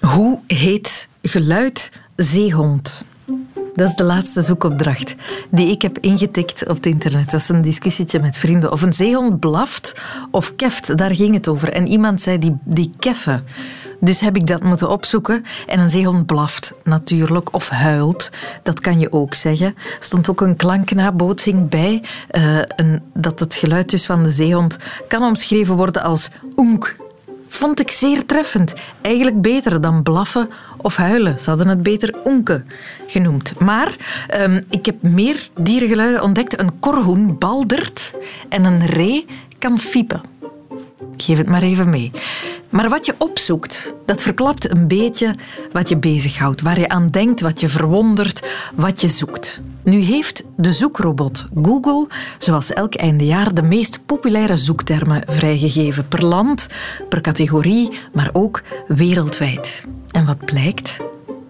Hoe heet geluid zeehond? Dat is de laatste zoekopdracht die ik heb ingetikt op het internet. Dat was een discussietje met vrienden. Of een zeehond blaft of keft, daar ging het over. En iemand zei die, die keffen. Dus heb ik dat moeten opzoeken. En een zeehond blaft natuurlijk, of huilt. Dat kan je ook zeggen. Er stond ook een klanknabootsing bij. Uh, een, dat het geluid dus van de zeehond kan omschreven worden als oenk vond ik zeer treffend. Eigenlijk beter dan blaffen of huilen. Ze hadden het beter onke genoemd. Maar um, ik heb meer dierengeluiden ontdekt. Een korhoen baldert en een ree kan fiepen. Ik geef het maar even mee. Maar wat je opzoekt, dat verklapt een beetje wat je bezighoudt, waar je aan denkt, wat je verwondert, wat je zoekt. Nu heeft de zoekrobot Google, zoals elk eindejaar, de meest populaire zoektermen vrijgegeven. Per land, per categorie, maar ook wereldwijd. En wat blijkt?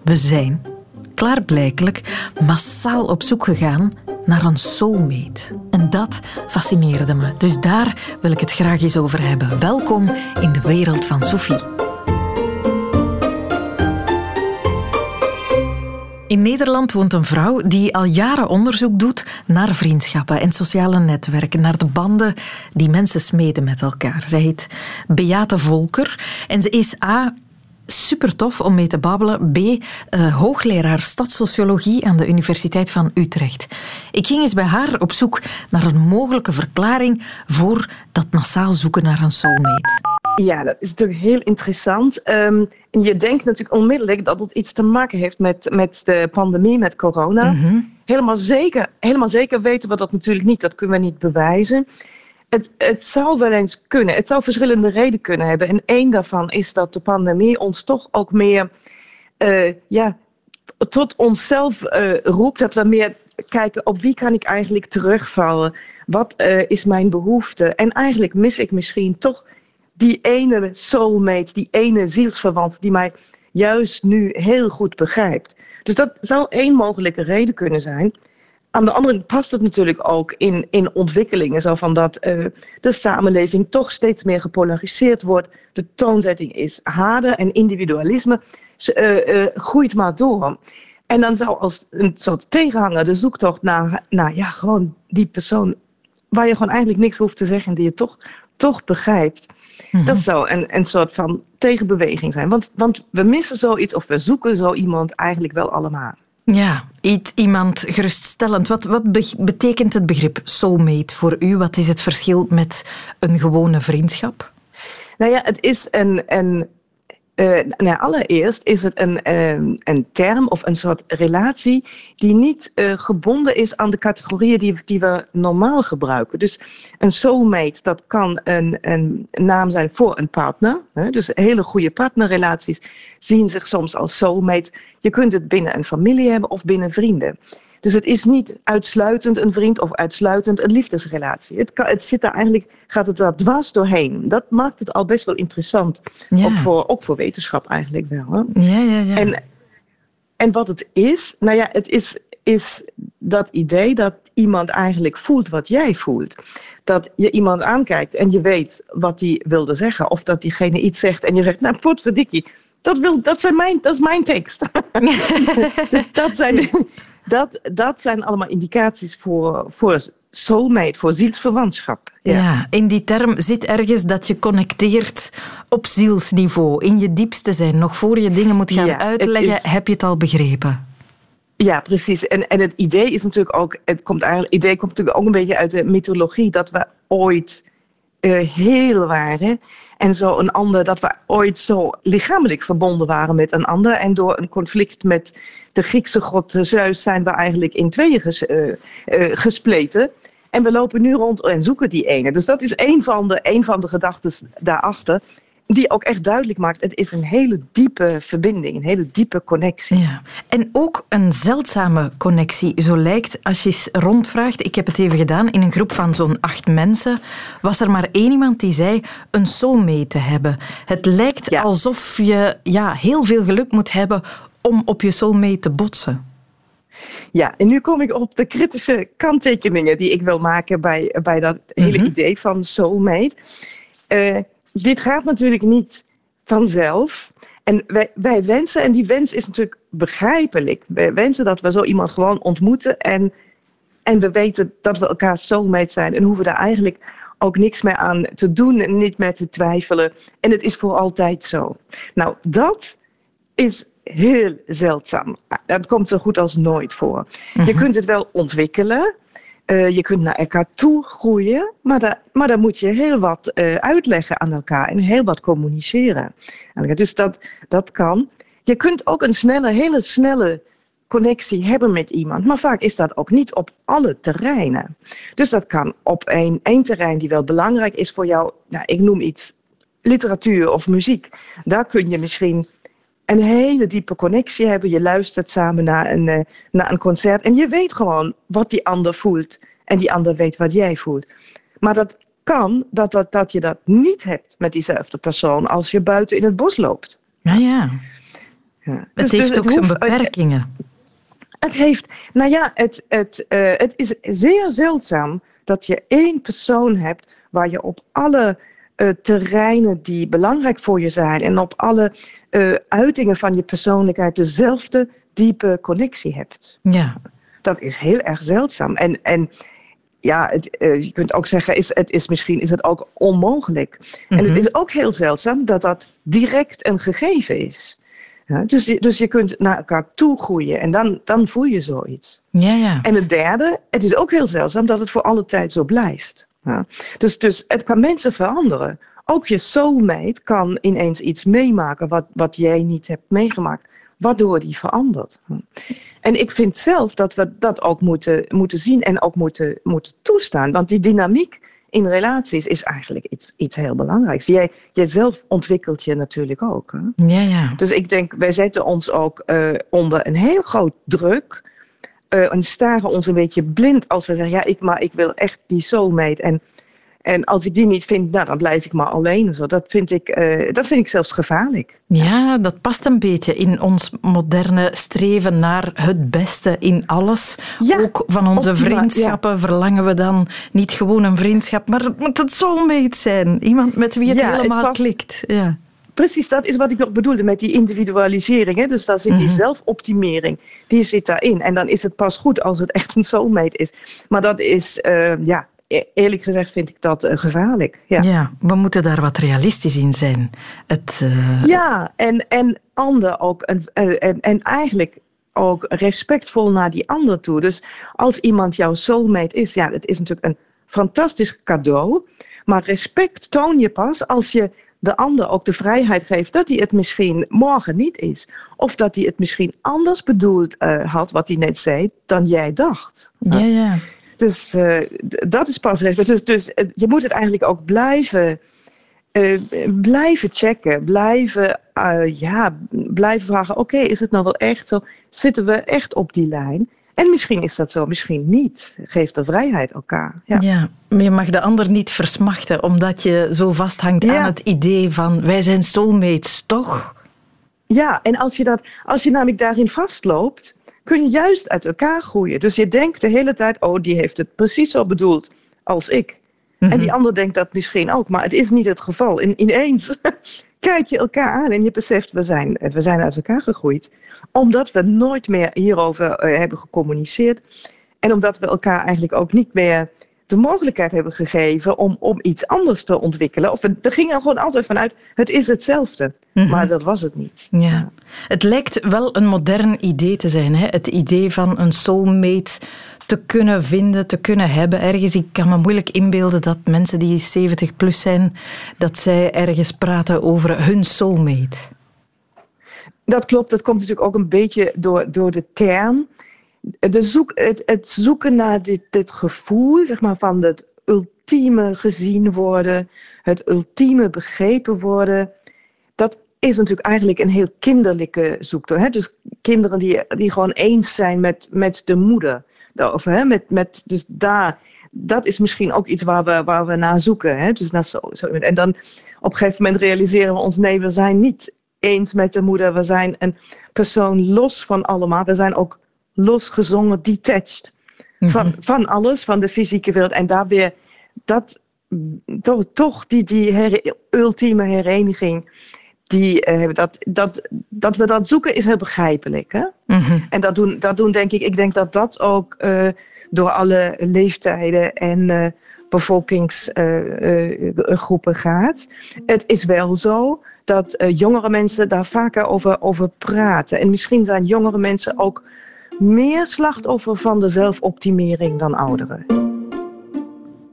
We zijn, klaarblijkelijk, massaal op zoek gegaan naar een soulmate. En dat fascineerde me. Dus daar wil ik het graag eens over hebben. Welkom in de wereld van Sophie. In Nederland woont een vrouw die al jaren onderzoek doet naar vriendschappen en sociale netwerken, naar de banden die mensen smeden met elkaar. Zij heet Beate Volker en ze is A super tof om mee te babbelen. B. Uh, hoogleraar stadssociologie aan de Universiteit van Utrecht. Ik ging eens bij haar op zoek naar een mogelijke verklaring voor dat massaal zoeken naar een soulmate. Ja, dat is natuurlijk heel interessant. Um, je denkt natuurlijk onmiddellijk dat het iets te maken heeft met, met de pandemie, met corona. Mhm. helemaal, zeker, helemaal zeker weten we dat natuurlijk niet. Dat kunnen we niet bewijzen. Het, het zou wel eens kunnen. Het zou verschillende redenen kunnen hebben. En één daarvan is dat de pandemie ons toch ook meer uh, ja, tot onszelf uh, roept. Dat we meer kijken op wie kan ik eigenlijk terugvallen. Wat uh, is mijn behoefte? En eigenlijk mis ik misschien toch die ene soulmate, die ene zielsverwant die mij juist nu heel goed begrijpt. Dus dat zou één mogelijke reden kunnen zijn. Aan de andere kant past het natuurlijk ook in, in ontwikkelingen, zo van dat uh, de samenleving toch steeds meer gepolariseerd wordt. De toonzetting is harder en individualisme uh, uh, groeit maar door. En dan zou als een soort tegenhanger de zoektocht naar, naar ja, gewoon die persoon waar je gewoon eigenlijk niks hoeft te zeggen en die je toch, toch begrijpt. Mm -hmm. Dat zou een, een soort van tegenbeweging zijn. Want, want we missen zoiets of we zoeken zo iemand eigenlijk wel allemaal. Ja, iemand geruststellend. Wat, wat betekent het begrip soulmate voor u? Wat is het verschil met een gewone vriendschap? Nou ja, het is een, een uh, nou, allereerst is het een, uh, een term of een soort relatie die niet uh, gebonden is aan de categorieën die, die we normaal gebruiken. Dus een soulmate, dat kan een, een naam zijn voor een partner. Hè? Dus hele goede partnerrelaties zien zich soms als soulmates. Je kunt het binnen een familie hebben of binnen vrienden. Dus het is niet uitsluitend een vriend of uitsluitend een liefdesrelatie. Het, kan, het zit daar eigenlijk, gaat het daar dwars doorheen. Dat maakt het al best wel interessant. Ja. Ook, voor, ook voor wetenschap eigenlijk wel. Hè? Ja, ja, ja. En, en wat het is, nou ja, het is, is dat idee dat iemand eigenlijk voelt wat jij voelt. Dat je iemand aankijkt en je weet wat hij wilde zeggen. Of dat diegene iets zegt en je zegt, nou potverdikkie, dat, wil, dat, zijn mijn, dat is mijn tekst. dus dat zijn, dat, dat zijn allemaal indicaties voor, voor soulmate, voor zielsverwantschap. Ja. ja. in die term zit ergens dat je connecteert op zielsniveau, in je diepste zijn. Nog voor je dingen moet gaan ja, uitleggen, is... heb je het al begrepen. Ja, precies. En, en het idee is natuurlijk ook, het komt eigenlijk, idee komt natuurlijk ook een beetje uit de mythologie dat we ooit uh, heel waren. En zo een ander, dat we ooit zo lichamelijk verbonden waren met een ander. En door een conflict met de Griekse god Zeus zijn we eigenlijk in tweeën ges, uh, uh, gespleten. En we lopen nu rond en zoeken die ene. Dus dat is een van de, een van de gedachten daarachter die ook echt duidelijk maakt, het is een hele diepe verbinding, een hele diepe connectie. Ja. En ook een zeldzame connectie, zo lijkt, als je eens rondvraagt, ik heb het even gedaan, in een groep van zo'n acht mensen, was er maar één iemand die zei een soulmate te hebben. Het lijkt ja. alsof je ja, heel veel geluk moet hebben om op je soulmate te botsen. Ja, en nu kom ik op de kritische kanttekeningen die ik wil maken bij, bij dat hele mm -hmm. idee van soulmate. Uh, dit gaat natuurlijk niet vanzelf. En wij, wij wensen, en die wens is natuurlijk begrijpelijk. Wij wensen dat we zo iemand gewoon ontmoeten en, en we weten dat we elkaar soulmate zijn en hoeven daar eigenlijk ook niks meer aan te doen en niet meer te twijfelen. En het is voor altijd zo. Nou, dat is heel zeldzaam. Dat komt zo goed als nooit voor. Je mhm. kunt het wel ontwikkelen. Uh, je kunt naar elkaar toe groeien, maar, maar dan moet je heel wat uh, uitleggen aan elkaar en heel wat communiceren. Dus dat, dat kan. Je kunt ook een hele snelle connectie hebben met iemand, maar vaak is dat ook niet op alle terreinen. Dus dat kan op één, één terrein die wel belangrijk is voor jou, nou, ik noem iets literatuur of muziek. Daar kun je misschien een hele diepe connectie hebben. Je luistert samen naar een, uh, naar een concert en je weet gewoon wat die ander voelt. En die ander weet wat jij voelt. Maar dat kan dat, dat, dat je dat niet hebt met diezelfde persoon als je buiten in het bos loopt. Nou ja. ja. Het dus, heeft dus ook zijn beperkingen. Het heeft, nou ja, het, het, uh, het is zeer zeldzaam dat je één persoon hebt waar je op alle uh, terreinen die belangrijk voor je zijn en op alle uh, uitingen van je persoonlijkheid dezelfde diepe connectie hebt. Ja. Dat is heel erg zeldzaam. En, en ja, het, uh, je kunt ook zeggen, is, het is misschien is het ook onmogelijk. En het mhm. is ook heel zeldzaam dat dat direct een gegeven is. Ja, dus, dus je kunt naar elkaar toe groeien en dan, dan voel je zoiets. Ja, ja. En het derde, het is ook heel zeldzaam dat het voor alle tijd zo blijft. Ja. Dus, dus het kan mensen veranderen. Ook je soulmate kan ineens iets meemaken wat, wat jij niet hebt meegemaakt, waardoor die verandert. En ik vind zelf dat we dat ook moeten, moeten zien en ook moeten, moeten toestaan. Want die dynamiek in relaties is eigenlijk iets, iets heel belangrijks. Jij, jijzelf ontwikkelt je natuurlijk ook. Hè? Ja, ja. Dus ik denk, wij zetten ons ook uh, onder een heel groot druk. Uh, en staren ons een beetje blind als we zeggen, ja, ik, maar ik wil echt die soulmate. En en als ik die niet vind, nou, dan blijf ik maar alleen. Zo. Dat, vind ik, uh, dat vind ik zelfs gevaarlijk. Ja, dat past een beetje in ons moderne streven naar het beste in alles. Ja, Ook van onze vriendschappen verlangen we dan niet gewoon een vriendschap, maar het moet het soulmate zijn. Iemand met wie het helemaal klikt. Ja. Precies, dat is wat ik ook bedoelde met die individualisering. Hè? Dus daar zit die mhm. zelfoptimering, die zit daarin. En dan is het pas goed als het echt een soulmate is. Maar dat is, uh, ja, E-, eerlijk gezegd vind ik dat uh, gevaarlijk. Ja. ja, we moeten daar wat realistisch in zijn. Het, uh... Ja, en, en ander ook. En, en, en eigenlijk ook respectvol naar die ander toe. Dus als iemand jouw soulmate is, ja, het is natuurlijk een fantastisch cadeau. Maar respect toon je pas als je de ander ook de vrijheid geeft dat hij het misschien morgen niet is. Of dat hij het misschien anders bedoeld uh, had, wat hij net zei, dan jij dacht. Ja, ja. Dus uh, dat is pas recht. Dus, dus uh, je moet het eigenlijk ook blijven, blijven checken. Blijven, ja, blijven vragen, oké, okay, is het nou wel echt zo? Zitten we echt op die lijn? En misschien is dat zo, misschien niet. Geeft de vrijheid elkaar. Ja. ja, maar je mag de ander niet versmachten, omdat je zo vasthangt ja. aan het idee van wij zijn soulmates, toch? Ja, en als je, dat, als je namelijk daarin vastloopt, kun je juist uit elkaar groeien. Dus je denkt de hele tijd, oh, die heeft het precies zo bedoeld als ik. En die mhm. ander denkt dat misschien ook, maar het is niet het geval. In, ineens kijk je elkaar aan en je beseft, we zijn, we zijn uit elkaar gegroeid. Omdat we nooit meer hierover uh, hebben gecommuniceerd. En omdat we elkaar eigenlijk ook niet meer de mogelijkheid hebben gegeven om, om iets anders te ontwikkelen. Of we, we gingen gewoon altijd vanuit, het is hetzelfde. Mhm. Maar dat was het niet. Ja. Het lijkt wel een modern idee te zijn. Hè? Het idee van een soulmate te kunnen vinden, te kunnen hebben ergens. Ik kan me moeilijk inbeelden dat mensen die 70 plus zijn, dat zij ergens praten over hun soulmate. Dat klopt, dat komt natuurlijk ook een beetje door, door de term de zoek, het, het, zoeken naar dit, dit gevoel zeg maar, van het ultieme gezien worden, het ultieme begrepen worden, dat is natuurlijk eigenlijk een heel kinderlijke zoektocht. Dus kinderen die, die gewoon eens zijn met, met de moeder. Of, hè, met, met, dus daar, dat is misschien ook iets waar we, waar we naar zoeken. Hè? Dus naar zo, zo, en dan op een gegeven moment realiseren we ons, nee, we zijn niet eens met de moeder. We zijn een persoon los van allemaal. We zijn ook losgezongen, detached. Van, mhm. van alles, van de fysieke wereld. En daar weer dat, toch, toch die, die ultieme hereniging, die hebben dat, dat, dat we dat zoeken is heel begrijpelijk. Hè? Mhm. En dat doen, dat doen denk ik, ik denk dat dat ook door alle leeftijden en bevolkingsgroepen gaat. Het is wel zo dat jongere mensen daar vaker over, over praten. En misschien zijn jongere mensen ook meer slachtoffer van de zelfoptimering dan ouderen.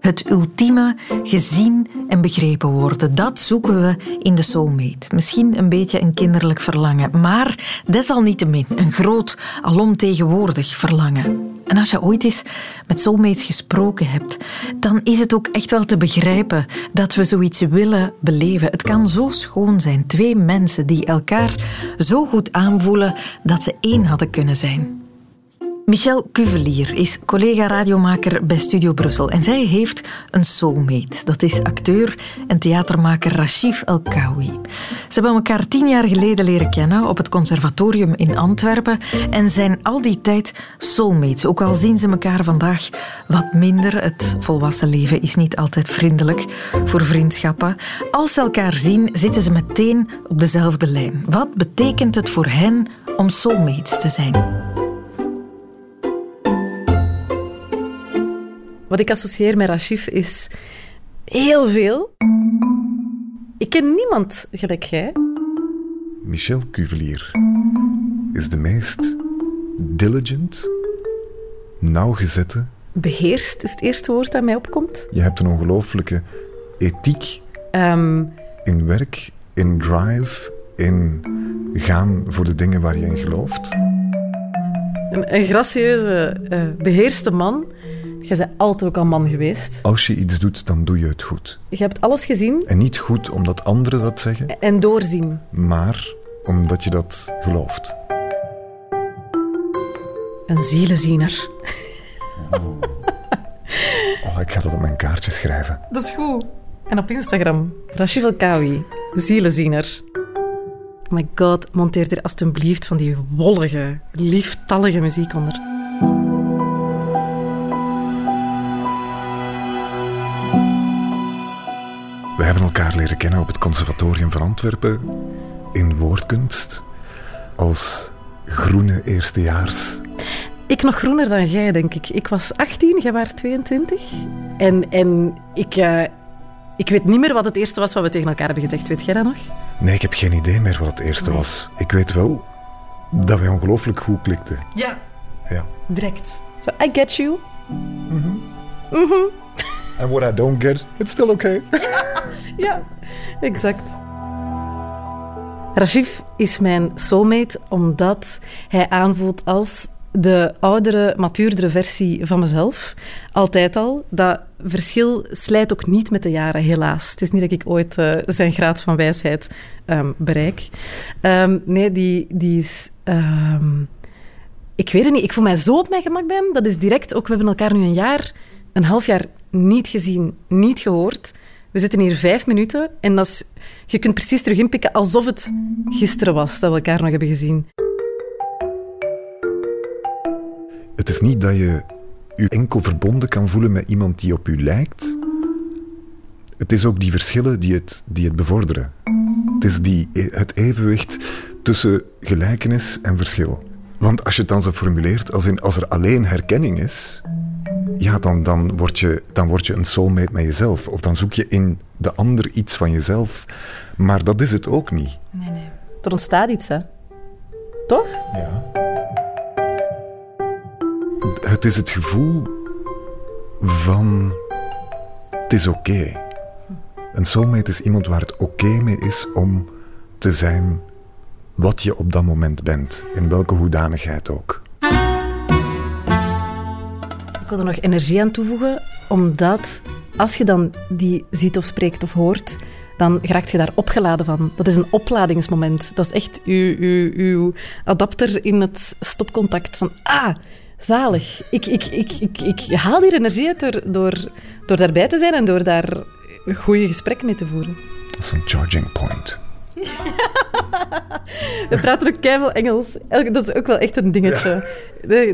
Het ultieme gezien en begrepen worden, dat zoeken we in de soulmate. Misschien een beetje een kinderlijk verlangen, maar desalniettemin een groot, alomtegenwoordig verlangen. En als je ooit eens met soulmates gesproken hebt, dan is het ook echt wel te begrijpen dat we zoiets willen beleven. Het kan zo schoon zijn, twee mensen die elkaar zo goed aanvoelen dat ze één hadden kunnen zijn. Michel Cuvelier is collega-radiomaker bij Studio Brussel en zij heeft een soulmate. Dat is acteur en theatermaker Rashif El Kawi. Ze hebben elkaar tien jaar geleden leren kennen op het conservatorium in Antwerpen en zijn al die tijd soulmates. Ook al zien ze elkaar vandaag wat minder. Het volwassen leven is niet altijd vriendelijk voor vriendschappen. Als ze elkaar zien, zitten ze meteen op dezelfde lijn. Wat betekent het voor hen om soulmates te zijn? Wat ik associeer met Rashif is heel veel. Ik ken niemand gelijk jij. Michel Cuvelier is de meest diligent, nauwgezette. Beheerst is het eerste woord dat mij opkomt. Je hebt een ongelooflijke ethiek um, in werk, in drive, in gaan voor de dingen waar je in gelooft. Een, een gracieuze, uh, beheerste man je bent altijd ook al man geweest. Als je iets doet, dan doe je het goed. Je hebt alles gezien. En niet goed omdat anderen dat zeggen. En doorzien. Maar omdat je dat gelooft. Een zielenziener. Oh. oh, ik ga dat op mijn kaartje schrijven. Dat is goed. En op Instagram, Rashid Kawi, zielenziener. Oh my god, monteer er alstublieft van die wollige, lieftallige muziek onder. We hebben elkaar leren kennen op het Conservatorium van Antwerpen in woordkunst als groene eerstejaars. Ik nog groener dan jij, denk ik. Ik was 18, jij was 22. En, en ik, uh, ik weet niet meer wat het eerste was wat we tegen elkaar hebben gezegd. Weet jij dat nog? Nee, ik heb geen idee meer wat het eerste was. Ik weet wel dat wij ongelooflijk goed klikten. Ja. Ja. Direct. So, I get you. Mhm. Mhm. And what I don't get, it's still okay. ja, exact. Rashif is mijn soulmate omdat hij aanvoelt als de oudere, matuurdere versie van mezelf. Altijd al. Dat verschil slijt ook niet met de jaren, helaas. Het is niet dat ik ooit uh, zijn graad van wijsheid um, bereik. Um, nee, die, die is... Um, ik weet het niet. Ik voel mij zo op mijn gemak bij hem. Dat is direct ook... We hebben elkaar nu een jaar, een half jaar niet gezien, niet gehoord. We zitten hier vijf minuten en dat is, je kunt precies terug inpikken alsof het gisteren was dat we elkaar nog hebben gezien. Het is niet dat je je enkel verbonden kan voelen met iemand die op u lijkt. Het is ook die verschillen die het, die het bevorderen. Het is die, het evenwicht tussen gelijkenis en verschil. Want als je het dan zo formuleert, als, in, als er alleen herkenning is, ja, dan, dan, word je, dan word je een soulmate met jezelf. Of dan zoek je in de ander iets van jezelf. Maar dat is het ook niet. Nee, nee. Er ontstaat iets, hè? Toch? Ja. Het is het gevoel van... Het is oké. Een soulmate is iemand waar het oké mee is om te zijn wat je op dat moment bent. In welke hoedanigheid ook. Ik wil er nog energie aan toevoegen, omdat als je dan die ziet of spreekt of hoort, dan raakt je daar opgeladen van. Dat is een opladingsmoment. Dat is echt uw, uw, uw adapter in het stopcontact van ah, zalig. Ik, ik, ik, ik, ik haal hier energie uit door, door, door daarbij te zijn en door daar goede gesprekken mee te voeren. Dat is een charging point. We praten ook keihard Engels. Dat is ook wel echt een dingetje.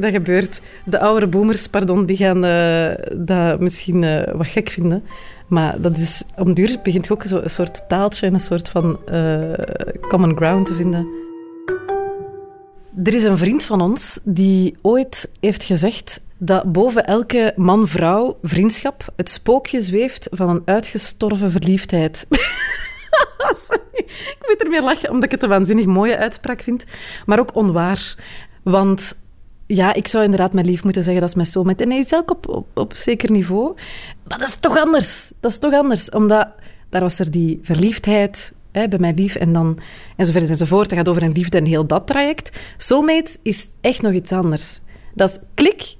Dat, gebeurt. De oudere boomers, pardon, die gaan uh, dat misschien uh, wat gek vinden. Maar dat is, om duur begint ook zo een soort taaltje en een soort van uh, common ground te vinden. Er is een vriend van ons die ooit heeft gezegd dat boven elke man-vrouw vriendschap het spookje zweeft van een uitgestorven verliefdheid. Sorry, ik moet ermee lachen omdat ik het een waanzinnig mooie uitspraak vind, maar ook onwaar. Want ja, ik zou inderdaad mijn lief moeten zeggen dat is mijn soulmate. En hij is ook op, op, op zeker niveau. Maar dat is toch anders. Dat is toch anders. Omdat daar was er die verliefdheid hè, bij mijn lief en dan enzovoort enzovoort. Dat gaat over een liefde en heel dat traject. Soulmate is echt nog iets anders. Dat is klik,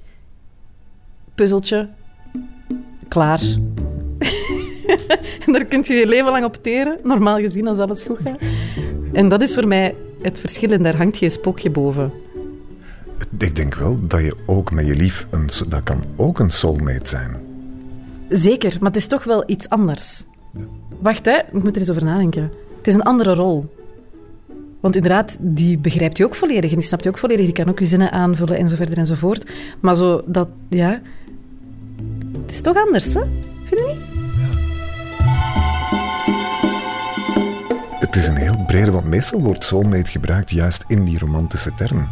puzzeltje, klaar. en daar kunt je je leven lang op teren, normaal gezien, als alles goed gaat. En dat is voor mij het verschil en daar hangt geen spookje boven. Ik denk wel dat je ook met je lief, een, dat kan ook een soulmate zijn. Zeker, maar het is toch wel iets anders. Wacht, hè. ik moet er eens over nadenken. Het is een andere rol. Want inderdaad, die begrijpt je ook volledig en die snapt je ook volledig. Die kan ook je zinnen aanvullen enzovoort enzovoort. Maar zo dat, ja... Het is toch anders, hè? Vind je niet? Het is een heel brede, want meestal wordt soulmate gebruikt juist in die romantische term.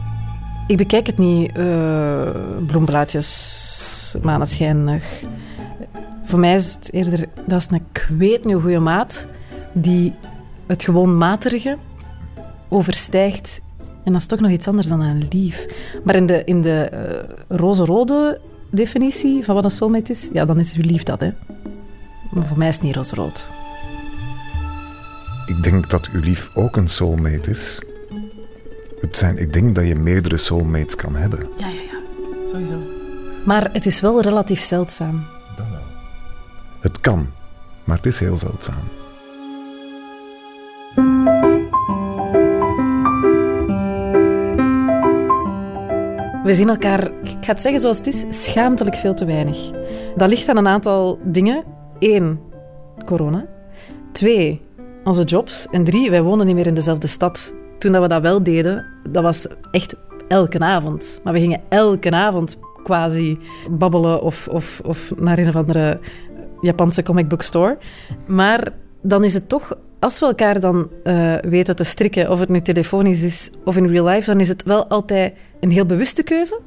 Ik bekijk het niet uh, bloemblaadjes, maneschijnig. Voor mij is het eerder, dat is een kweet goede maat die het gewoon materige overstijgt. En dat is toch nog iets anders dan een lief. Maar in de, in de uh, roze-rode definitie van wat een soulmate is, ja, dan is uw lief dat, hè. Maar voor mij is het niet roze-rood. Ik denk dat uw lief ook een soulmate is. Het zijn, ik denk dat je meerdere soulmates kan hebben. Ja, ja, ja. Sowieso. Maar het is wel relatief zeldzaam. Dat wel. Het kan, maar het is heel zeldzaam. We zien elkaar, ik ga het zeggen zoals het is, schaamtelijk veel te weinig. Dat ligt aan een aantal dingen. Eén, corona. Twee, onze jobs. En drie, wij wonen niet meer in dezelfde stad. Toen dat we dat wel deden, dat was echt elke avond. Maar we gingen elke avond quasi babbelen of, of, of naar een of andere Japanse comic book store. Maar dan is het toch, als we elkaar dan uh, weten te strikken, of het nu telefonisch is of in real life, dan is het wel altijd een heel bewuste keuze.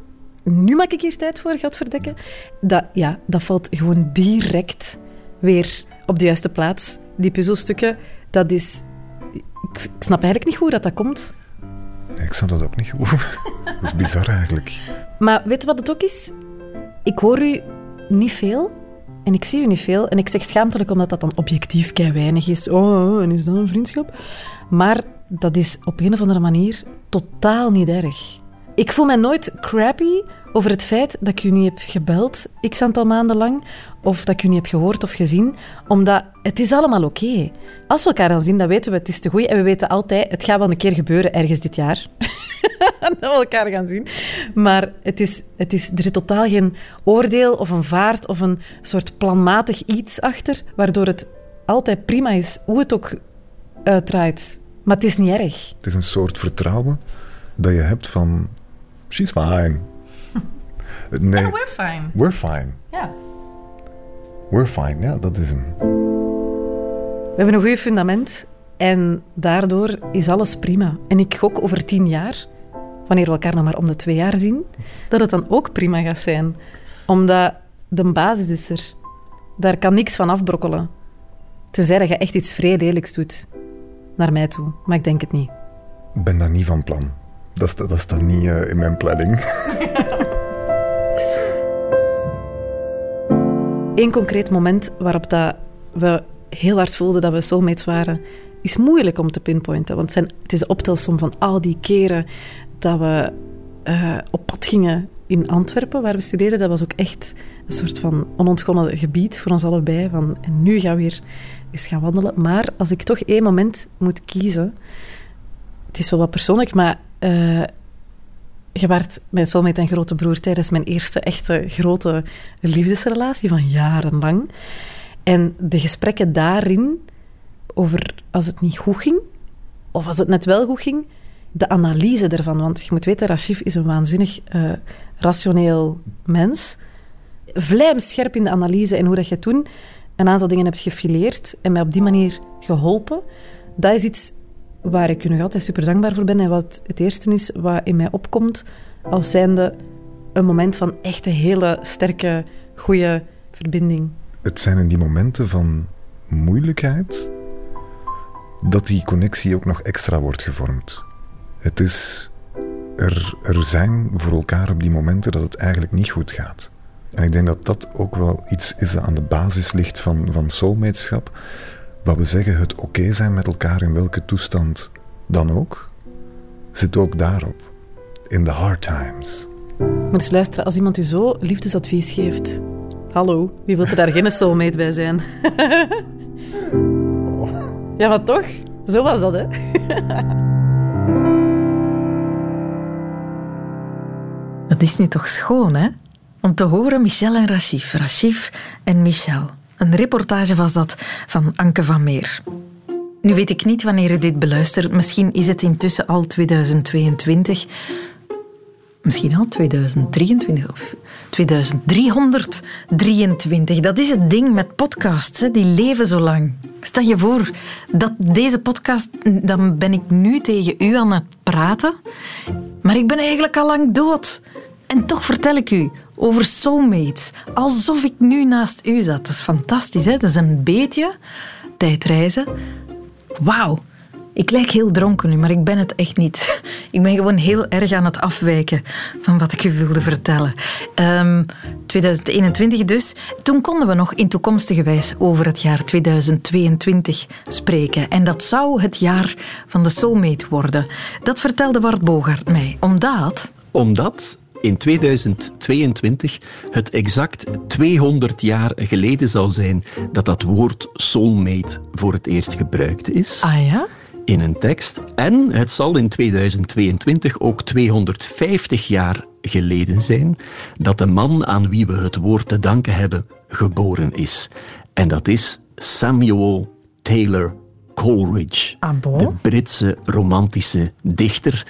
Nu maak ik hier tijd voor, gaat verdekken. Dat, ja, dat valt gewoon direct weer op de juiste plaats. Die puzzelstukken, dat is ik snap eigenlijk niet hoe dat dat komt. Nee, ik snap dat ook niet goed. dat is bizar eigenlijk. Maar weet je wat het ook is? Ik hoor u niet veel en ik zie u niet veel. En ik zeg schaamtelijk omdat dat dan objectief kei weinig is. Oh, en is dat een vriendschap? Maar dat is op een of andere manier totaal niet erg. Ik voel me nooit crappy over het feit dat ik u niet heb gebeld, x aantal maanden lang, of dat ik u niet heb gehoord of gezien, omdat het is allemaal oké. Als we elkaar dan zien, dan weten we het is te goed en we weten altijd, het gaat wel een keer gebeuren ergens dit jaar. dat we elkaar gaan zien. Maar het is, het is, er zit totaal geen oordeel of een vaart of een soort planmatig iets achter, waardoor het altijd prima is, hoe het ook uitdraait. Maar het is niet erg. Het is een soort vertrouwen dat je hebt van... She's fine. Nee. we're fine. We're fine. Ja. We're fine, ja, dat is hem. We hebben een goed fundament en daardoor is alles prima. En ik gok over tien jaar, wanneer we elkaar nog maar om de twee jaar zien, dat het dan ook prima gaat zijn. Omdat de basis is er. Daar kan niks van afbrokkelen. Tenzij dat je echt iets vrij lelijks doet. Naar mij toe. Maar ik denk het niet. Ik ben daar niet van plan. Dat, dat, dat staat niet uh, in mijn planning. Eén concreet moment waarop dat we heel hard voelden dat we soulmates waren, is moeilijk om te pinpointen. Want het, is de optelsom van al die keren dat we uh, op pad gingen in Antwerpen, waar we studeerden. Dat was ook echt een soort van onontgonnen gebied voor ons allebei. Van, en nu gaan we weer eens gaan wandelen. Maar als ik toch één moment moet kiezen... Het is wel wat persoonlijk, maar... Uh, je waart mijn soulmate en grote broer tijdens mijn eerste echte grote liefdesrelatie van jarenlang. En de gesprekken daarin, over als het niet goed ging, of als het net wel goed ging, de analyse ervan. Want je moet weten, Rashif is een waanzinnig uh, rationeel mens. Vlijmscherp in de analyse en hoe dat je toen een aantal dingen hebt gefileerd en mij op die manier geholpen, dat is iets waar ik u nog altijd super dankbaar voor ben en wat het eerste is wat in mij opkomt als zijnde een moment van echt een hele sterke, goede verbinding. Het zijn in die momenten van moeilijkheid dat die connectie ook nog extra wordt gevormd. Het is er, er zijn voor elkaar op die momenten dat het eigenlijk niet goed gaat. En ik denk dat dat ook wel iets is dat aan de basis ligt van, van soulmateschap. Wat we zeggen, het oké zijn met elkaar in welke toestand dan ook, zit ook daarop. In the hard times. Maar eens luisteren, als iemand u zo liefdesadvies geeft... Hallo, wie wil er daar geen soulmate bij zijn? ja, maar toch? Zo was dat, hè? dat is niet toch schoon, hè? Om te horen Michel en Rachif, Rachif en Michel. Een reportage was dat van Anke van Meer. Nu weet ik niet wanneer je dit beluistert. Misschien is het intussen al 2022. Misschien al 2023 of 2323. Dat is het ding met podcasts, hè. die leven zo lang. Stel je voor dat deze podcast, dan ben ik nu tegen u aan het praten, maar ik ben eigenlijk al lang dood. En toch vertel ik u over soulmates, alsof ik nu naast u zat. Dat is fantastisch, hè? Dat is een beetje tijdreizen. Wauw. Ik lijk heel dronken nu, maar ik ben het echt niet. Ik ben gewoon heel erg aan het afwijken van wat ik u wilde vertellen. 2021 ehm, dus. Toen konden we nog in toekomstige wijs over het jaar 2022 spreken. En dat zou het jaar van de soulmate worden. Dat vertelde Bart Bogaert mij. Omdat... Omdat in 2022 het exact 200 jaar geleden zal zijn dat dat woord soulmate voor het eerst gebruikt is. Ah ja? In een tekst. En het zal in 2022 ook 250 jaar geleden zijn dat de man aan wie we het woord te danken hebben geboren is. En dat is Samuel Taylor Coleridge, ah, de Britse romantische dichter,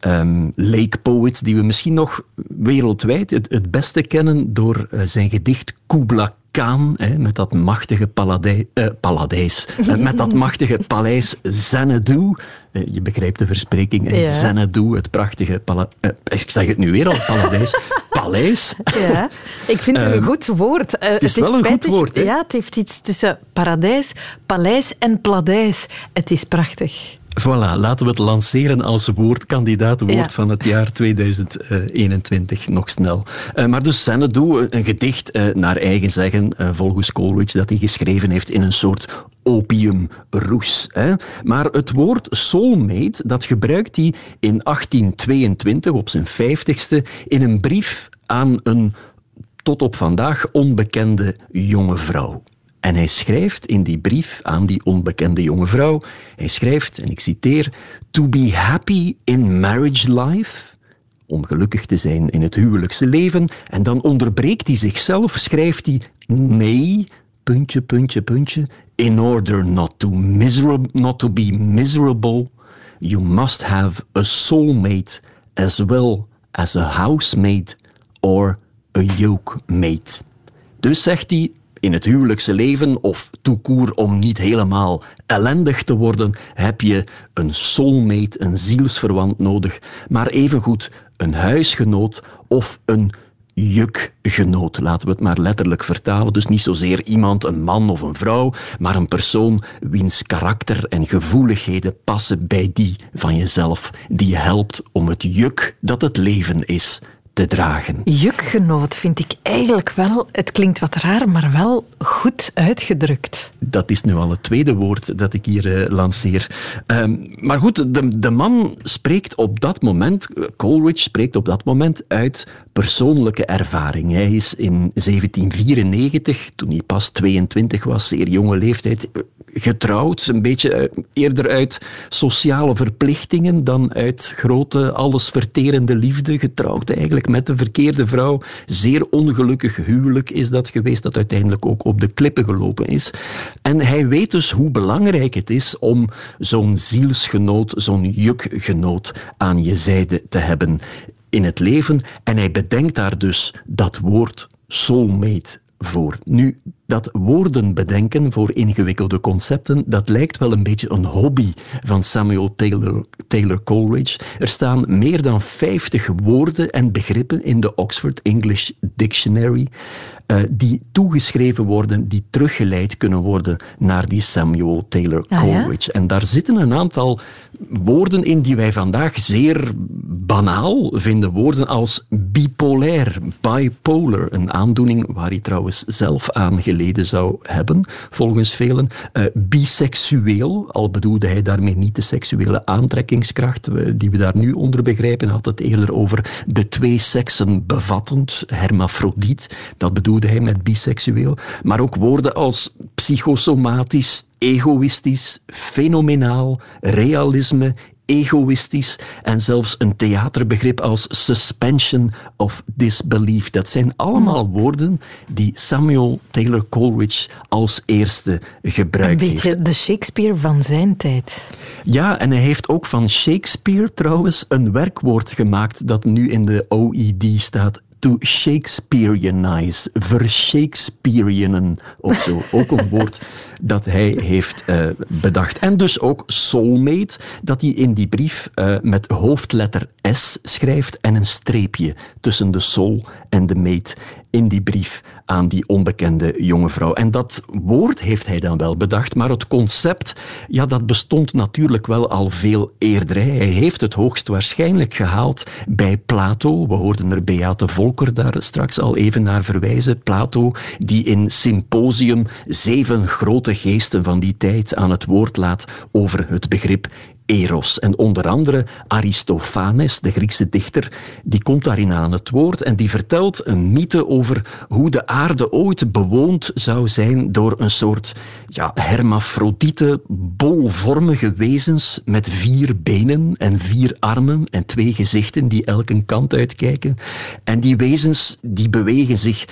um, lake poet, die we misschien nog wereldwijd het, het beste kennen door uh, zijn gedicht Kubla Khan, hè, met dat machtige paladij, uh, paladijs, uh, met dat machtige paleis Xanadu. Uh, je begrijpt de verspreking, ja. Xanadu, het prachtige paleis. ik zeg het nu weer al, paladijs. paleis. Ja, ik vind het een ehm, goed woord. het is, het is wel een goed woord. Hè? Ja, het heeft iets tussen paradijs, paleis en pladijs. Het is prachtig. Voilà, laten we het lanceren als woordkandidaat, woord van het jaar 2021, nog snel. Uh, maar dus Xanadu, een gedicht uh, naar eigen zeggen, uh, volgens Coleridge, dat hij geschreven heeft in een soort opiumroes. Hè. Maar het woord soulmate, dat gebruikt hij in 1822, op zijn vijftigste, in een brief aan een tot op vandaag onbekende jonge vrouw. En hij schrijft in die brief aan die onbekende jonge vrouw, hij schrijft, en ik citeer, To be happy in marriage life, ongelukkig te zijn in het huwelijkse leven, en dan onderbreekt hij zichzelf, schrijft hij, nee, puntje, puntje, puntje, in order not to, not to be miserable, you must have a soulmate as well as a housemate or a yoke mate. Dus zegt hij, in het huwelijkse leven of toekoer om niet helemaal ellendig te worden, heb je een soulmate, een zielsverwant nodig, maar evengoed een huisgenoot of een jukgenoot. Laten we het maar letterlijk vertalen. Dus niet zozeer iemand, een man of een vrouw, maar een persoon wiens karakter en gevoeligheden passen bij die van jezelf, die helpt om het juk dat het leven is te dragen. Jukgenoot vind ik eigenlijk wel, het klinkt wat raar, maar wel goed uitgedrukt. Dat is nu al het tweede woord dat ik hier uh, lanceer. Um, maar goed, de, de man spreekt op dat moment, Coleridge spreekt op dat moment uit persoonlijke ervaring. Hij is in 1794, toen hij pas 22 was, zeer jonge leeftijd, getrouwd, een beetje eh, eerder uit sociale verplichtingen dan uit grote, allesverterende liefde. Getrouwd eigenlijk met de verkeerde vrouw. Zeer ongelukkig huwelijk is dat geweest, dat uiteindelijk ook op de klippen gelopen is. En hij weet dus hoe belangrijk het is om zo'n zielsgenoot, zo'n jukgenoot aan je zijde te hebben in het leven. En hij bedenkt daar dus dat woord soulmate voor. Nu, dat woorden bedenken voor ingewikkelde concepten, dat lijkt wel een beetje een hobby van Samuel Taylor, Taylor Coleridge. Er staan meer dan 50 woorden en begrippen in de Oxford English Dictionary. Uh, die toegeschreven worden, die teruggeleid kunnen worden naar die Samuel Taylor ah, Coleridge. En daar zitten een aantal woorden in die wij vandaag zeer banaal vinden. Woorden als bipolair, bipolar, een aandoening waar hij trouwens zelf aan geleden zou hebben, volgens velen. Uh, biseksueel, al bedoelde hij daarmee niet de seksuele aantrekkingskracht die we daar nu onder begrijpen. Had het eerder over de twee seksen bevattend, hermafrodiet. Dat bedoelde hij met biseksueel. Maar ook woorden als psychosomatisch, egoïstisch, fenomenaal, realisme, egoïstisch en zelfs een theaterbegrip als suspension of disbelief. Dat zijn allemaal woorden die Samuel Taylor Coleridge als eerste gebruikt heeft. Een beetje de Shakespeare van zijn tijd. Ja, en hij heeft ook van Shakespeare trouwens een werkwoord gemaakt dat nu in de OED staat to Shakespeareanize, vershakespearianen of zo. Ook een woord dat hij heeft uh, bedacht. En dus ook soulmate, dat hij in die brief uh, met hoofdletter S schrijft en een streepje tussen de soul en de mate in die brief aan die onbekende jonge vrouw. En dat woord heeft hij dan wel bedacht, maar het concept, ja, dat bestond natuurlijk wel al veel eerder. Hij heeft het hoogstwaarschijnlijk gehaald bij Plato. We hoorden er Beate Volker daar straks al even naar verwijzen. Plato, die in Symposium zeven grote geesten van die tijd aan het woord laat over het begrip eros. En onder andere Aristophanes, de Griekse dichter, die komt daarin aan het woord en die vertelt een mythe over hoe de aarde ooit bewoond zou zijn door een soort ja, hermafrodiete, bolvormige wezens met vier benen en vier armen en twee gezichten die elke kant uitkijken. En die wezens die bewegen zich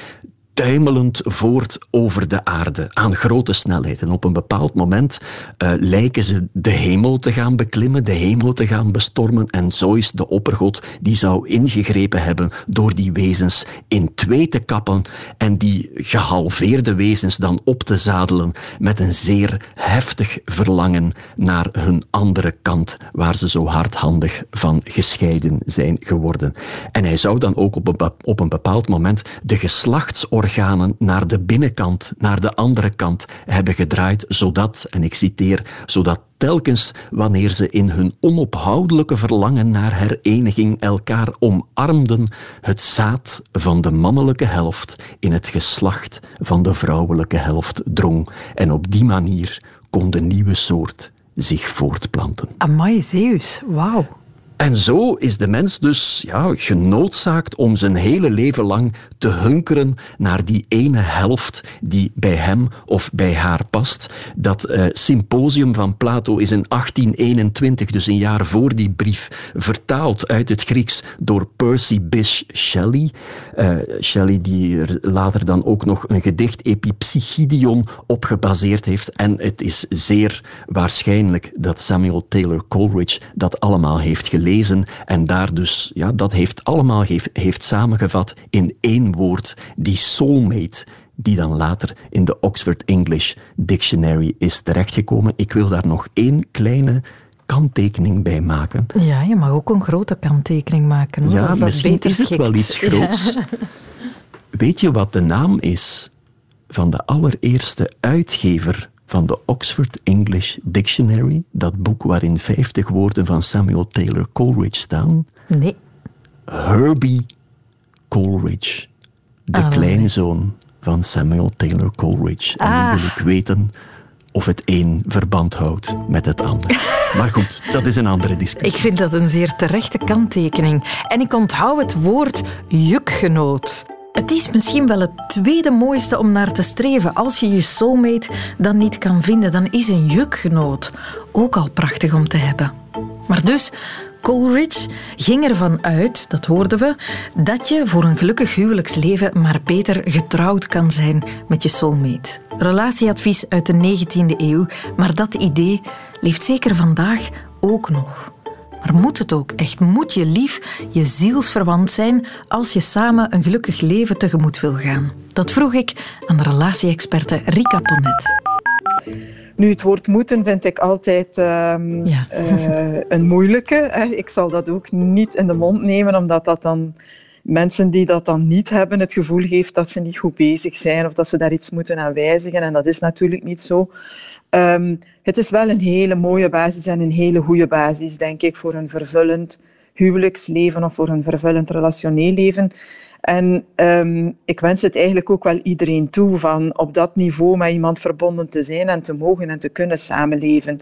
tuimelend voort over de aarde aan grote snelheid. En op een bepaald moment uh, lijken ze de hemel te gaan beklimmen, de hemel te gaan bestormen. En zo is de oppergod die zou ingegrepen hebben door die wezens in twee te kappen en die gehalveerde wezens dan op te zadelen met een zeer heftig verlangen naar hun andere kant, waar ze zo hardhandig van gescheiden zijn geworden. En hij zou dan ook op een, bepaald moment de geslachtsorganen organen naar de binnenkant, naar de andere kant hebben gedraaid, zodat, en ik citeer, zodat telkens wanneer ze in hun onophoudelijke verlangen naar hereniging elkaar omarmden, het zaad van de mannelijke helft in het geslacht van de vrouwelijke helft drong. En op die manier kon de nieuwe soort zich voortplanten. Amai, Zeus, wauw. En zo is de mens dus ja, genoodzaakt om zijn hele leven lang te hunkeren naar die ene helft die bij hem of bij haar past. Dat uh, symposium van Plato is in 1821, dus een jaar voor die brief, vertaald uit het Grieks door Percy Bysshe Shelley. Uh, Shelley die er later dan ook nog een gedicht Epipsychidion op gebaseerd heeft. En het is zeer waarschijnlijk dat Samuel Taylor Coleridge dat allemaal heeft gelezen lezen en daar dus, ja, dat heeft allemaal heeft, heeft samengevat in één woord, die soulmate, die dan later in de Oxford English Dictionary is terechtgekomen. Ik wil daar nog één kleine kanttekening bij maken. Ja, je mag ook een grote kanttekening maken. Hoor, ja, misschien is het wel iets groots. Weet je wat de naam is van de allereerste uitgever van de Oxford English Dictionary, dat boek waarin 50 woorden van Samuel Taylor Coleridge staan? Nee. Herbie Coleridge, de ah, kleinzoon van Samuel Taylor Coleridge. En ah. nu wil ik weten of het een verband houdt met het ander. Maar goed, dat is een andere discussie. Ik vind dat een zeer terechte kanttekening. En ik onthoud het woord jukgenoot. Het is misschien wel het tweede mooiste om naar te streven. Als je je soulmate dan niet kan vinden, dan is een jukgenoot ook al prachtig om te hebben. Maar dus, Coleridge ging ervan uit, dat hoorden we, dat je voor een gelukkig huwelijksleven maar beter getrouwd kan zijn met je soulmate. Relatieadvies uit de 19e eeuw, maar dat idee leeft zeker vandaag ook nog. Maar moet het ook echt? Moet je lief je zielsverwant zijn als je samen een gelukkig leven tegemoet wil gaan? Dat vroeg ik aan de relatie-experte Rika Ponet. Nu, het woord moeten vind ik altijd ehm, eh, een moeilijke. Ik zal dat ook niet in de mond nemen, omdat dat dan mensen die dat dan niet hebben het gevoel geeft dat ze niet goed bezig zijn of dat ze daar iets moeten aan wijzigen. En dat is natuurlijk niet zo. Ehm, het is wel een hele mooie basis en een hele goede basis, denk ik, voor een vervullend huwelijksleven of voor een vervullend relationeel leven. En ehm, ik wens het eigenlijk ook wel iedereen toe van op dat niveau met iemand verbonden te zijn en te mogen en te kunnen samenleven.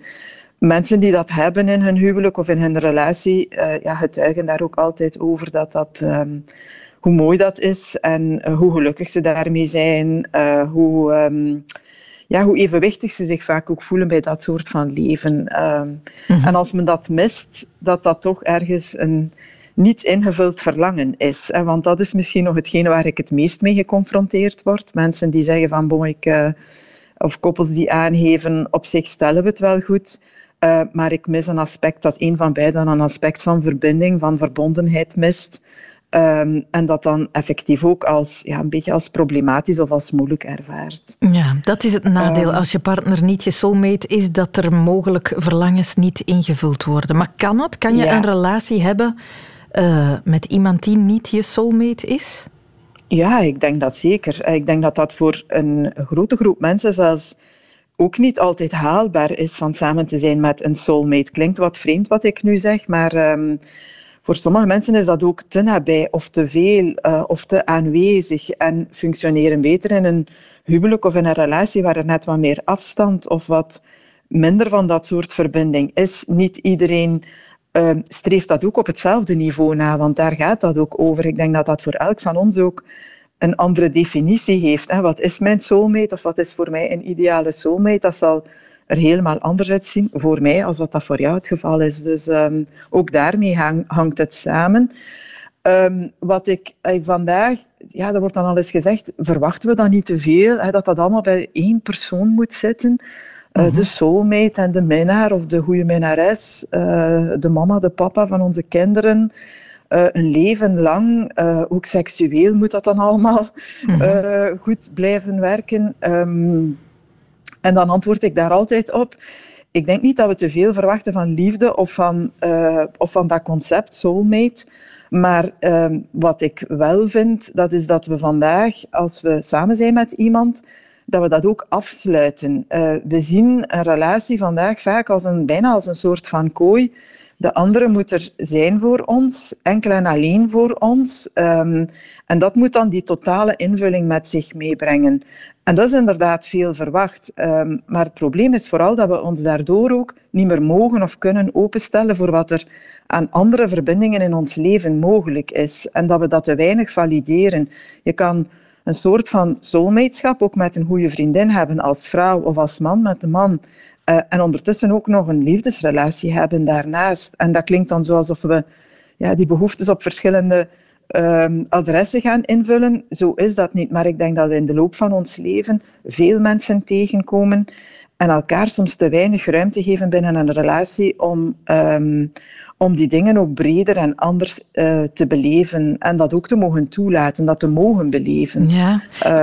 Mensen die dat hebben in hun huwelijk of in hun relatie, uh, ja, getuigen daar ook altijd over dat dat, ehm, hoe mooi dat is en eh, hoe gelukkig ze daarmee zijn, uh, hoe, um, ja, hoe evenwichtig ze zich vaak ook voelen bij dat soort van leven. Mm En als men dat mist, dat dat toch ergens een niet ingevuld verlangen is. Want dat is misschien nog hetgene waar ik het meest mee geconfronteerd word. Mensen die zeggen van, bon, ik, uh, of koppels die aangeven, op zich stellen we het wel goed, uh, maar ik mis een aspect dat een van beiden een aspect van verbinding, van verbondenheid mist. Um, en dat dan effectief ook als, ja, een beetje als problematisch of als moeilijk ervaart. Ja, dat is het nadeel um, als je partner niet je soulmate is, dat er mogelijk verlangens niet ingevuld worden. Maar kan het? Kan je ja. een relatie hebben uh, met iemand die niet je soulmate is? Ja, ik denk dat zeker. Ik denk dat dat voor een grote groep mensen zelfs ook niet altijd haalbaar is van samen te zijn met een soulmate. Klinkt wat vreemd wat ik nu zeg, maar um, voor sommige mensen is dat ook te nabij of te veel uh, of te aanwezig en functioneren beter in een huwelijk of in een relatie waar er net wat meer afstand of wat minder van dat soort verbinding is. Niet iedereen uh, streeft dat ook op hetzelfde niveau na, want daar gaat dat ook over. Ik denk dat dat voor elk van ons ook een andere definitie heeft. Hè. Wat is mijn soulmate of wat is voor mij een ideale soulmate? Dat zal er helemaal anders uitzien voor mij als dat, dat voor jou het geval is. Dus um, ook daarmee hang, hangt het samen. Um, wat ik uh, vandaag, ja, er wordt dan al eens gezegd, verwachten we dan niet te veel, hè, dat dat allemaal bij één persoon moet zitten. Uh, de soulmate en de minnaar of de goede minnares, uh, de mama, de papa van onze kinderen. Uh, een leven lang, ook seksueel moet dat dan allemaal mm-hmm. goed blijven werken. Um, en dan antwoord ik daar altijd op. Ik denk niet dat we te veel verwachten van liefde of van, of van dat concept soulmate. Maar ehm, wat ik wel vind, dat is dat we vandaag, als we samen zijn met iemand, dat we dat ook afsluiten. Uh, we zien een relatie vandaag vaak als een, bijna als een soort van kooi. De andere moet er zijn voor ons, enkel en alleen voor ons. Um, en dat moet dan die totale invulling met zich meebrengen. En dat is inderdaad veel verwacht. Um, maar het probleem is vooral dat we ons daardoor ook niet meer mogen of kunnen openstellen voor wat er aan andere verbindingen in ons leven mogelijk is. En dat we dat te weinig valideren. Je kan een soort van soulmateschap ook met een goede vriendin hebben als vrouw of als man met een man. Uh, en ondertussen ook nog een liefdesrelatie hebben daarnaast. En dat klinkt dan zo alsof we ja, die behoeftes op verschillende um, adressen gaan invullen. Zo is dat niet. Maar ik denk dat we in de loop van ons leven veel mensen tegenkomen en elkaar soms te weinig ruimte geven binnen een relatie om, um, om die dingen ook breder en anders uh, te beleven en dat ook te mogen toelaten, dat te mogen beleven. Ja.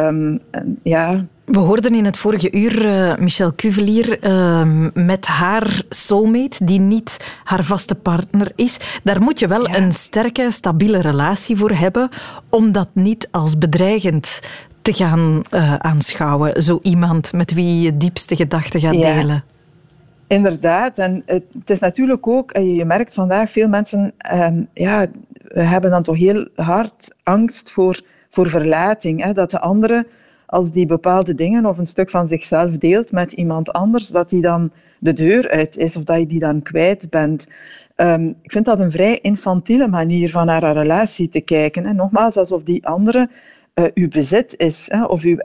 Um, ja. We hoorden in het vorige uur uh, Michelle Cuvelier uh, met haar soulmate, die niet haar vaste partner is. Daar moet je wel ja. een sterke, stabiele relatie voor hebben om dat niet als bedreigend te gaan uh, aanschouwen. Zo iemand met wie je diepste gedachten gaat ja. delen. Inderdaad, en het, het, is natuurlijk ook, je merkt vandaag, veel mensen um, ja, hebben dan toch heel hard angst voor, voor verlating. Hè? Dat de andere, als die bepaalde dingen of een stuk van zichzelf deelt met iemand anders, dat die dan de deur uit is of dat je die dan kwijt bent. Um, ik vind dat een vrij infantiele manier van naar een relatie te kijken. En nogmaals, alsof die andere uh, uw bezit is hè, of u,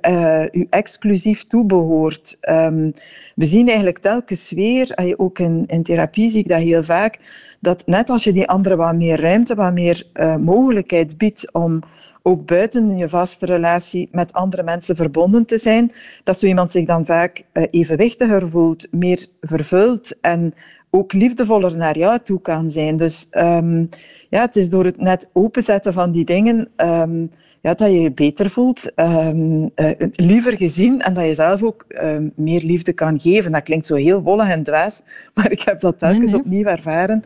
u exclusief toebehoort. Um, we zien eigenlijk telkens weer, ook in, in therapie zie ik dat heel vaak, dat net als je die andere wat meer ruimte, wat meer uh, mogelijkheid biedt om ook buiten je vaste relatie met andere mensen verbonden te zijn, dat zo iemand zich dan vaak evenwichtiger voelt, meer vervuld en ook liefdevoller naar jou toe kan zijn. Dus um, ja, het is door het net openzetten van die dingen um, ja, dat je je beter voelt, um, uh, liever gezien en dat je zelf ook meer liefde kan geven. Dat klinkt zo heel wollig en dwaas, maar ik heb dat telkens opnieuw ervaren.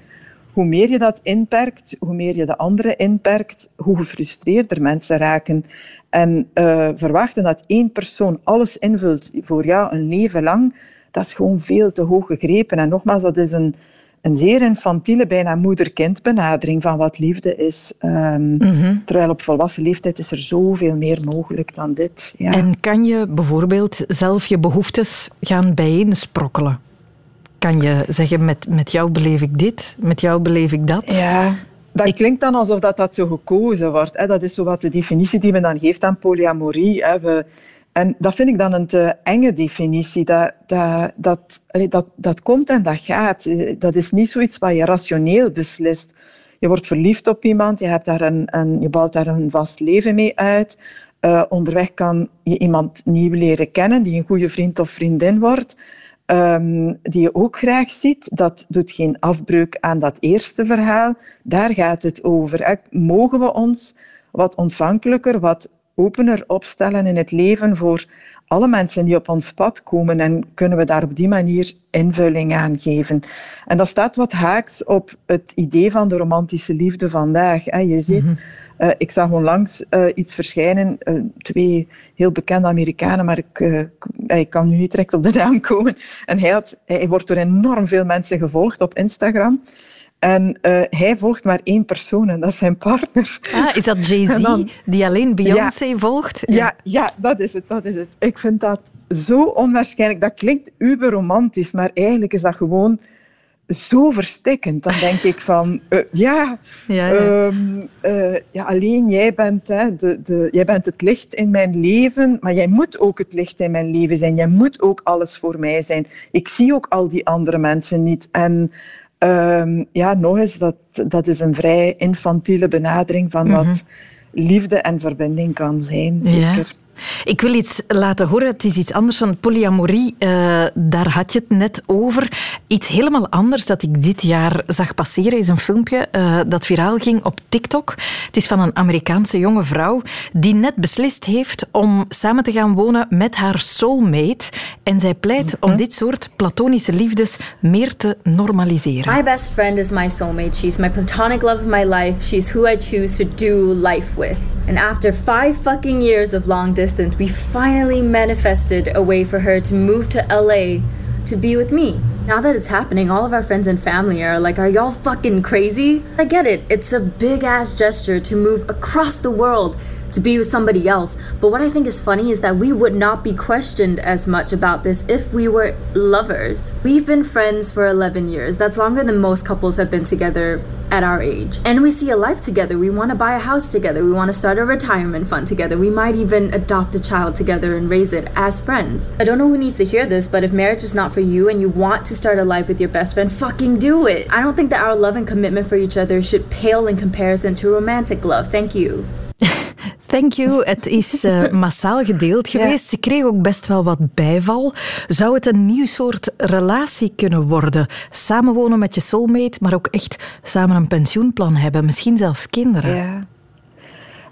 Hoe meer je dat inperkt, hoe meer je de anderen inperkt, hoe gefrustreerder mensen raken. En uh, verwachten dat één persoon alles invult voor jou een leven lang, dat is gewoon veel te hoog gegrepen. En nogmaals, dat is een, een zeer infantiele, bijna moeder-kind benadering van wat liefde is. Um, Terwijl op volwassen leeftijd is er zoveel meer mogelijk dan dit. Ja. En kan je bijvoorbeeld zelf je behoeftes gaan bijeensprokkelen? Kan je zeggen, met, met jou beleef ik dit, met jou beleef ik dat? Ja, dat klinkt dan alsof dat, dat zo gekozen wordt. Hè. Dat is zo wat de definitie die men dan geeft aan polyamorie. Hè. We, en dat vind ik dan een te enge definitie. Dat, dat, dat, dat, dat komt en dat gaat. Dat is niet zoiets wat je rationeel beslist. Je wordt verliefd op iemand, je, hebt daar een, een, je bouwt daar een vast leven mee uit. Uh, onderweg kan je iemand nieuw leren kennen, die een goede vriend of vriendin wordt. Um, die je ook graag ziet. Dat doet geen afbreuk aan dat eerste verhaal. Daar gaat het over. Mogen we ons wat ontvankelijker, wat opener opstellen in het leven voor alle mensen die op ons pad komen en kunnen we daar op die manier invulling aan geven. En dat staat wat haaks op het idee van de romantische liefde vandaag. Je ziet, mm -hmm. ik zag onlangs uh, iets verschijnen, uh, twee heel bekende Amerikanen, maar ik, ik kan nu niet direct op de naam komen. En hij, had, hij wordt door enorm veel mensen gevolgd op Instagram. En uh, hij volgt maar één persoon en dat is zijn partner. Ah, is dat Jay-Z die alleen Beyoncé ja, volgt? Ja. ja. Dat is het, dat is het. Ik vind dat zo onwaarschijnlijk. Dat klinkt uber romantisch, maar eigenlijk is dat gewoon zo verstikkend. Dan denk ik van, uh, ja, ja, ja. Um, uh, ja, alleen jij bent, hè, de, de, jij bent het licht in mijn leven, maar jij moet ook het licht in mijn leven zijn. Jij moet ook alles voor mij zijn. Ik zie ook al die andere mensen niet. En Um, ja, nog eens, dat, dat is een vrij infantiele benadering van mm -hmm. wat liefde en verbinding kan zijn. Zeker. Ja. Ik wil iets laten horen. Het is iets anders van polyamorie. Uh, daar had je het net over. Iets helemaal anders dat ik dit jaar zag passeren is een filmpje uh, dat viraal ging op TikTok. Het is van een Amerikaanse jonge vrouw die net beslist heeft om samen te gaan wonen met haar soulmate. En zij pleit mm -hmm. om dit soort platonische liefdes meer te normaliseren. My best friend is my soulmate. She's my platonic love of my life. She's who I choose to do life with. And after five fucking years of long distance, we finally manifested a way for her to move to LA to be with me. Now that it's happening, all of our friends and family are like, Are y'all fucking crazy? I get it. It's a big ass gesture to move across the world to be with somebody else. But what I think is funny is that we would not be questioned as much about this if we were lovers. We've been friends for 11 years. That's longer than most couples have been together at our age. And we see a life together. We want to buy a house together. We want to start a retirement fund together. We might even adopt a child together and raise it as friends. I don't know who needs to hear this, but if marriage is not for you and you want to start a life with your best friend, fucking do it. I don't think that our love and commitment for each other should pale in comparison to romantic love. Thank you. Thank you. Het is uh, massaal gedeeld geweest. Ja. Ze kreeg ook best wel wat bijval. Zou het een nieuw soort relatie kunnen worden? Samenwonen met je soulmate, maar ook echt samen een pensioenplan hebben. Misschien zelfs kinderen. Ja.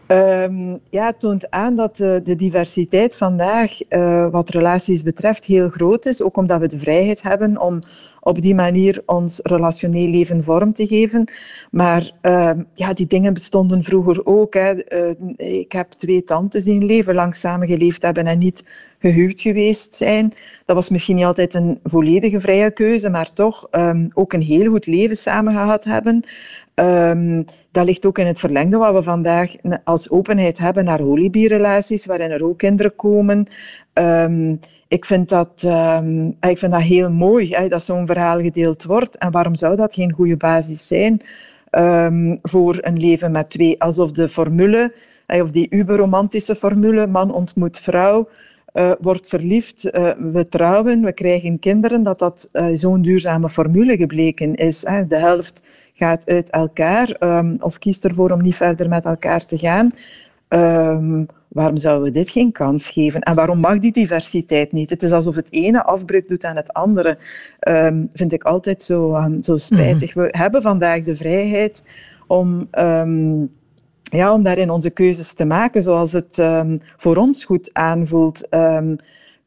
Um, ja, het toont aan dat de, de diversiteit vandaag, uh, wat relaties betreft, heel groot is. Ook omdat we de vrijheid hebben om op die manier ons relationeel leven vorm te geven. Maar uh, ja, die dingen bestonden vroeger ook. Hè. Uh, ik heb twee tantes die een leven lang samengeleefd hebben en niet gehuwd geweest zijn. Dat was misschien niet altijd een volledige vrije keuze, maar toch um, ook een heel goed leven samen gehad hebben. Um, dat ligt ook in het verlengde wat we vandaag als openheid hebben naar holibierrelaties, waarin er ook kinderen komen. Ik, vind dat, um, ik vind dat heel mooi hè, dat zo'n verhaal gedeeld wordt. En waarom zou dat geen goede basis zijn um, voor een leven met twee? Alsof de formule, of die uberromantische formule, man ontmoet vrouw, uh, wordt verliefd, we trouwen, we krijgen kinderen, dat dat zo'n duurzame formule gebleken is. Hè. De helft gaat uit elkaar um, of kiest ervoor om niet verder met elkaar te gaan. Ehm, waarom zouden we dit geen kans geven? En waarom mag die diversiteit niet? Het is alsof het ene afbreuk doet aan het andere. Um, vind ik altijd zo, um, zo spijtig. Mhm. We hebben vandaag de vrijheid om ja, om daarin onze keuzes te maken zoals het voor ons goed aanvoelt,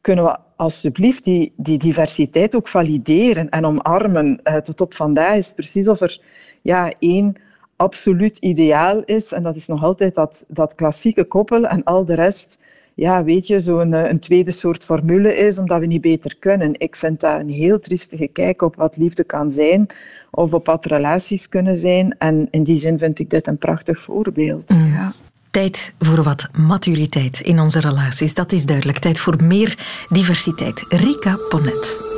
kunnen we alsjeblieft die, die diversiteit ook valideren en omarmen. Uh, tot op vandaag is het precies of er ja, één absoluut ideaal is en dat is nog altijd dat, dat klassieke koppel en al de rest ja, weet je, zo'n eh, een tweede soort formule is, omdat we niet beter kunnen. Ik vind dat een heel triestige kijk op wat liefde kan zijn, of op wat relaties kunnen zijn. En in die zin vind ik dit een prachtig voorbeeld. Mm. Ja. Tijd voor wat maturiteit in onze relaties, dat is duidelijk. Tijd voor meer diversiteit. Rika Ponet.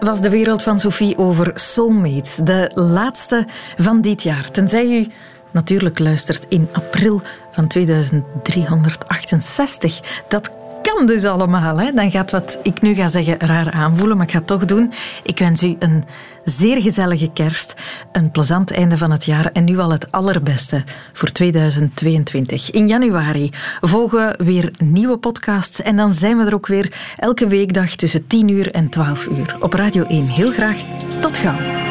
Was de wereld van Sophie over Soulmates, de laatste van dit jaar. Tenzij u natuurlijk luistert in april van 2368. Dat kan dus allemaal. Hè? Dan gaat wat ik nu ga zeggen raar aanvoelen, maar ik ga het toch doen. Ik wens u een zeer gezellige kerst, een plezant einde van het jaar en nu al het allerbeste voor 2022. In januari volgen weer nieuwe podcasts en dan zijn we er ook weer elke weekdag tussen 10 uur en 12 uur op Radio 1. Heel graag tot gauw.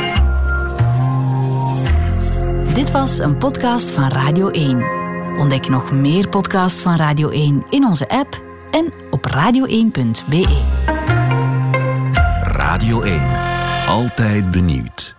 Dit was een podcast van Radio 1. Ontdek nog meer podcasts van Radio 1 in onze app en op radio1.be. Radio 1. Altijd benieuwd.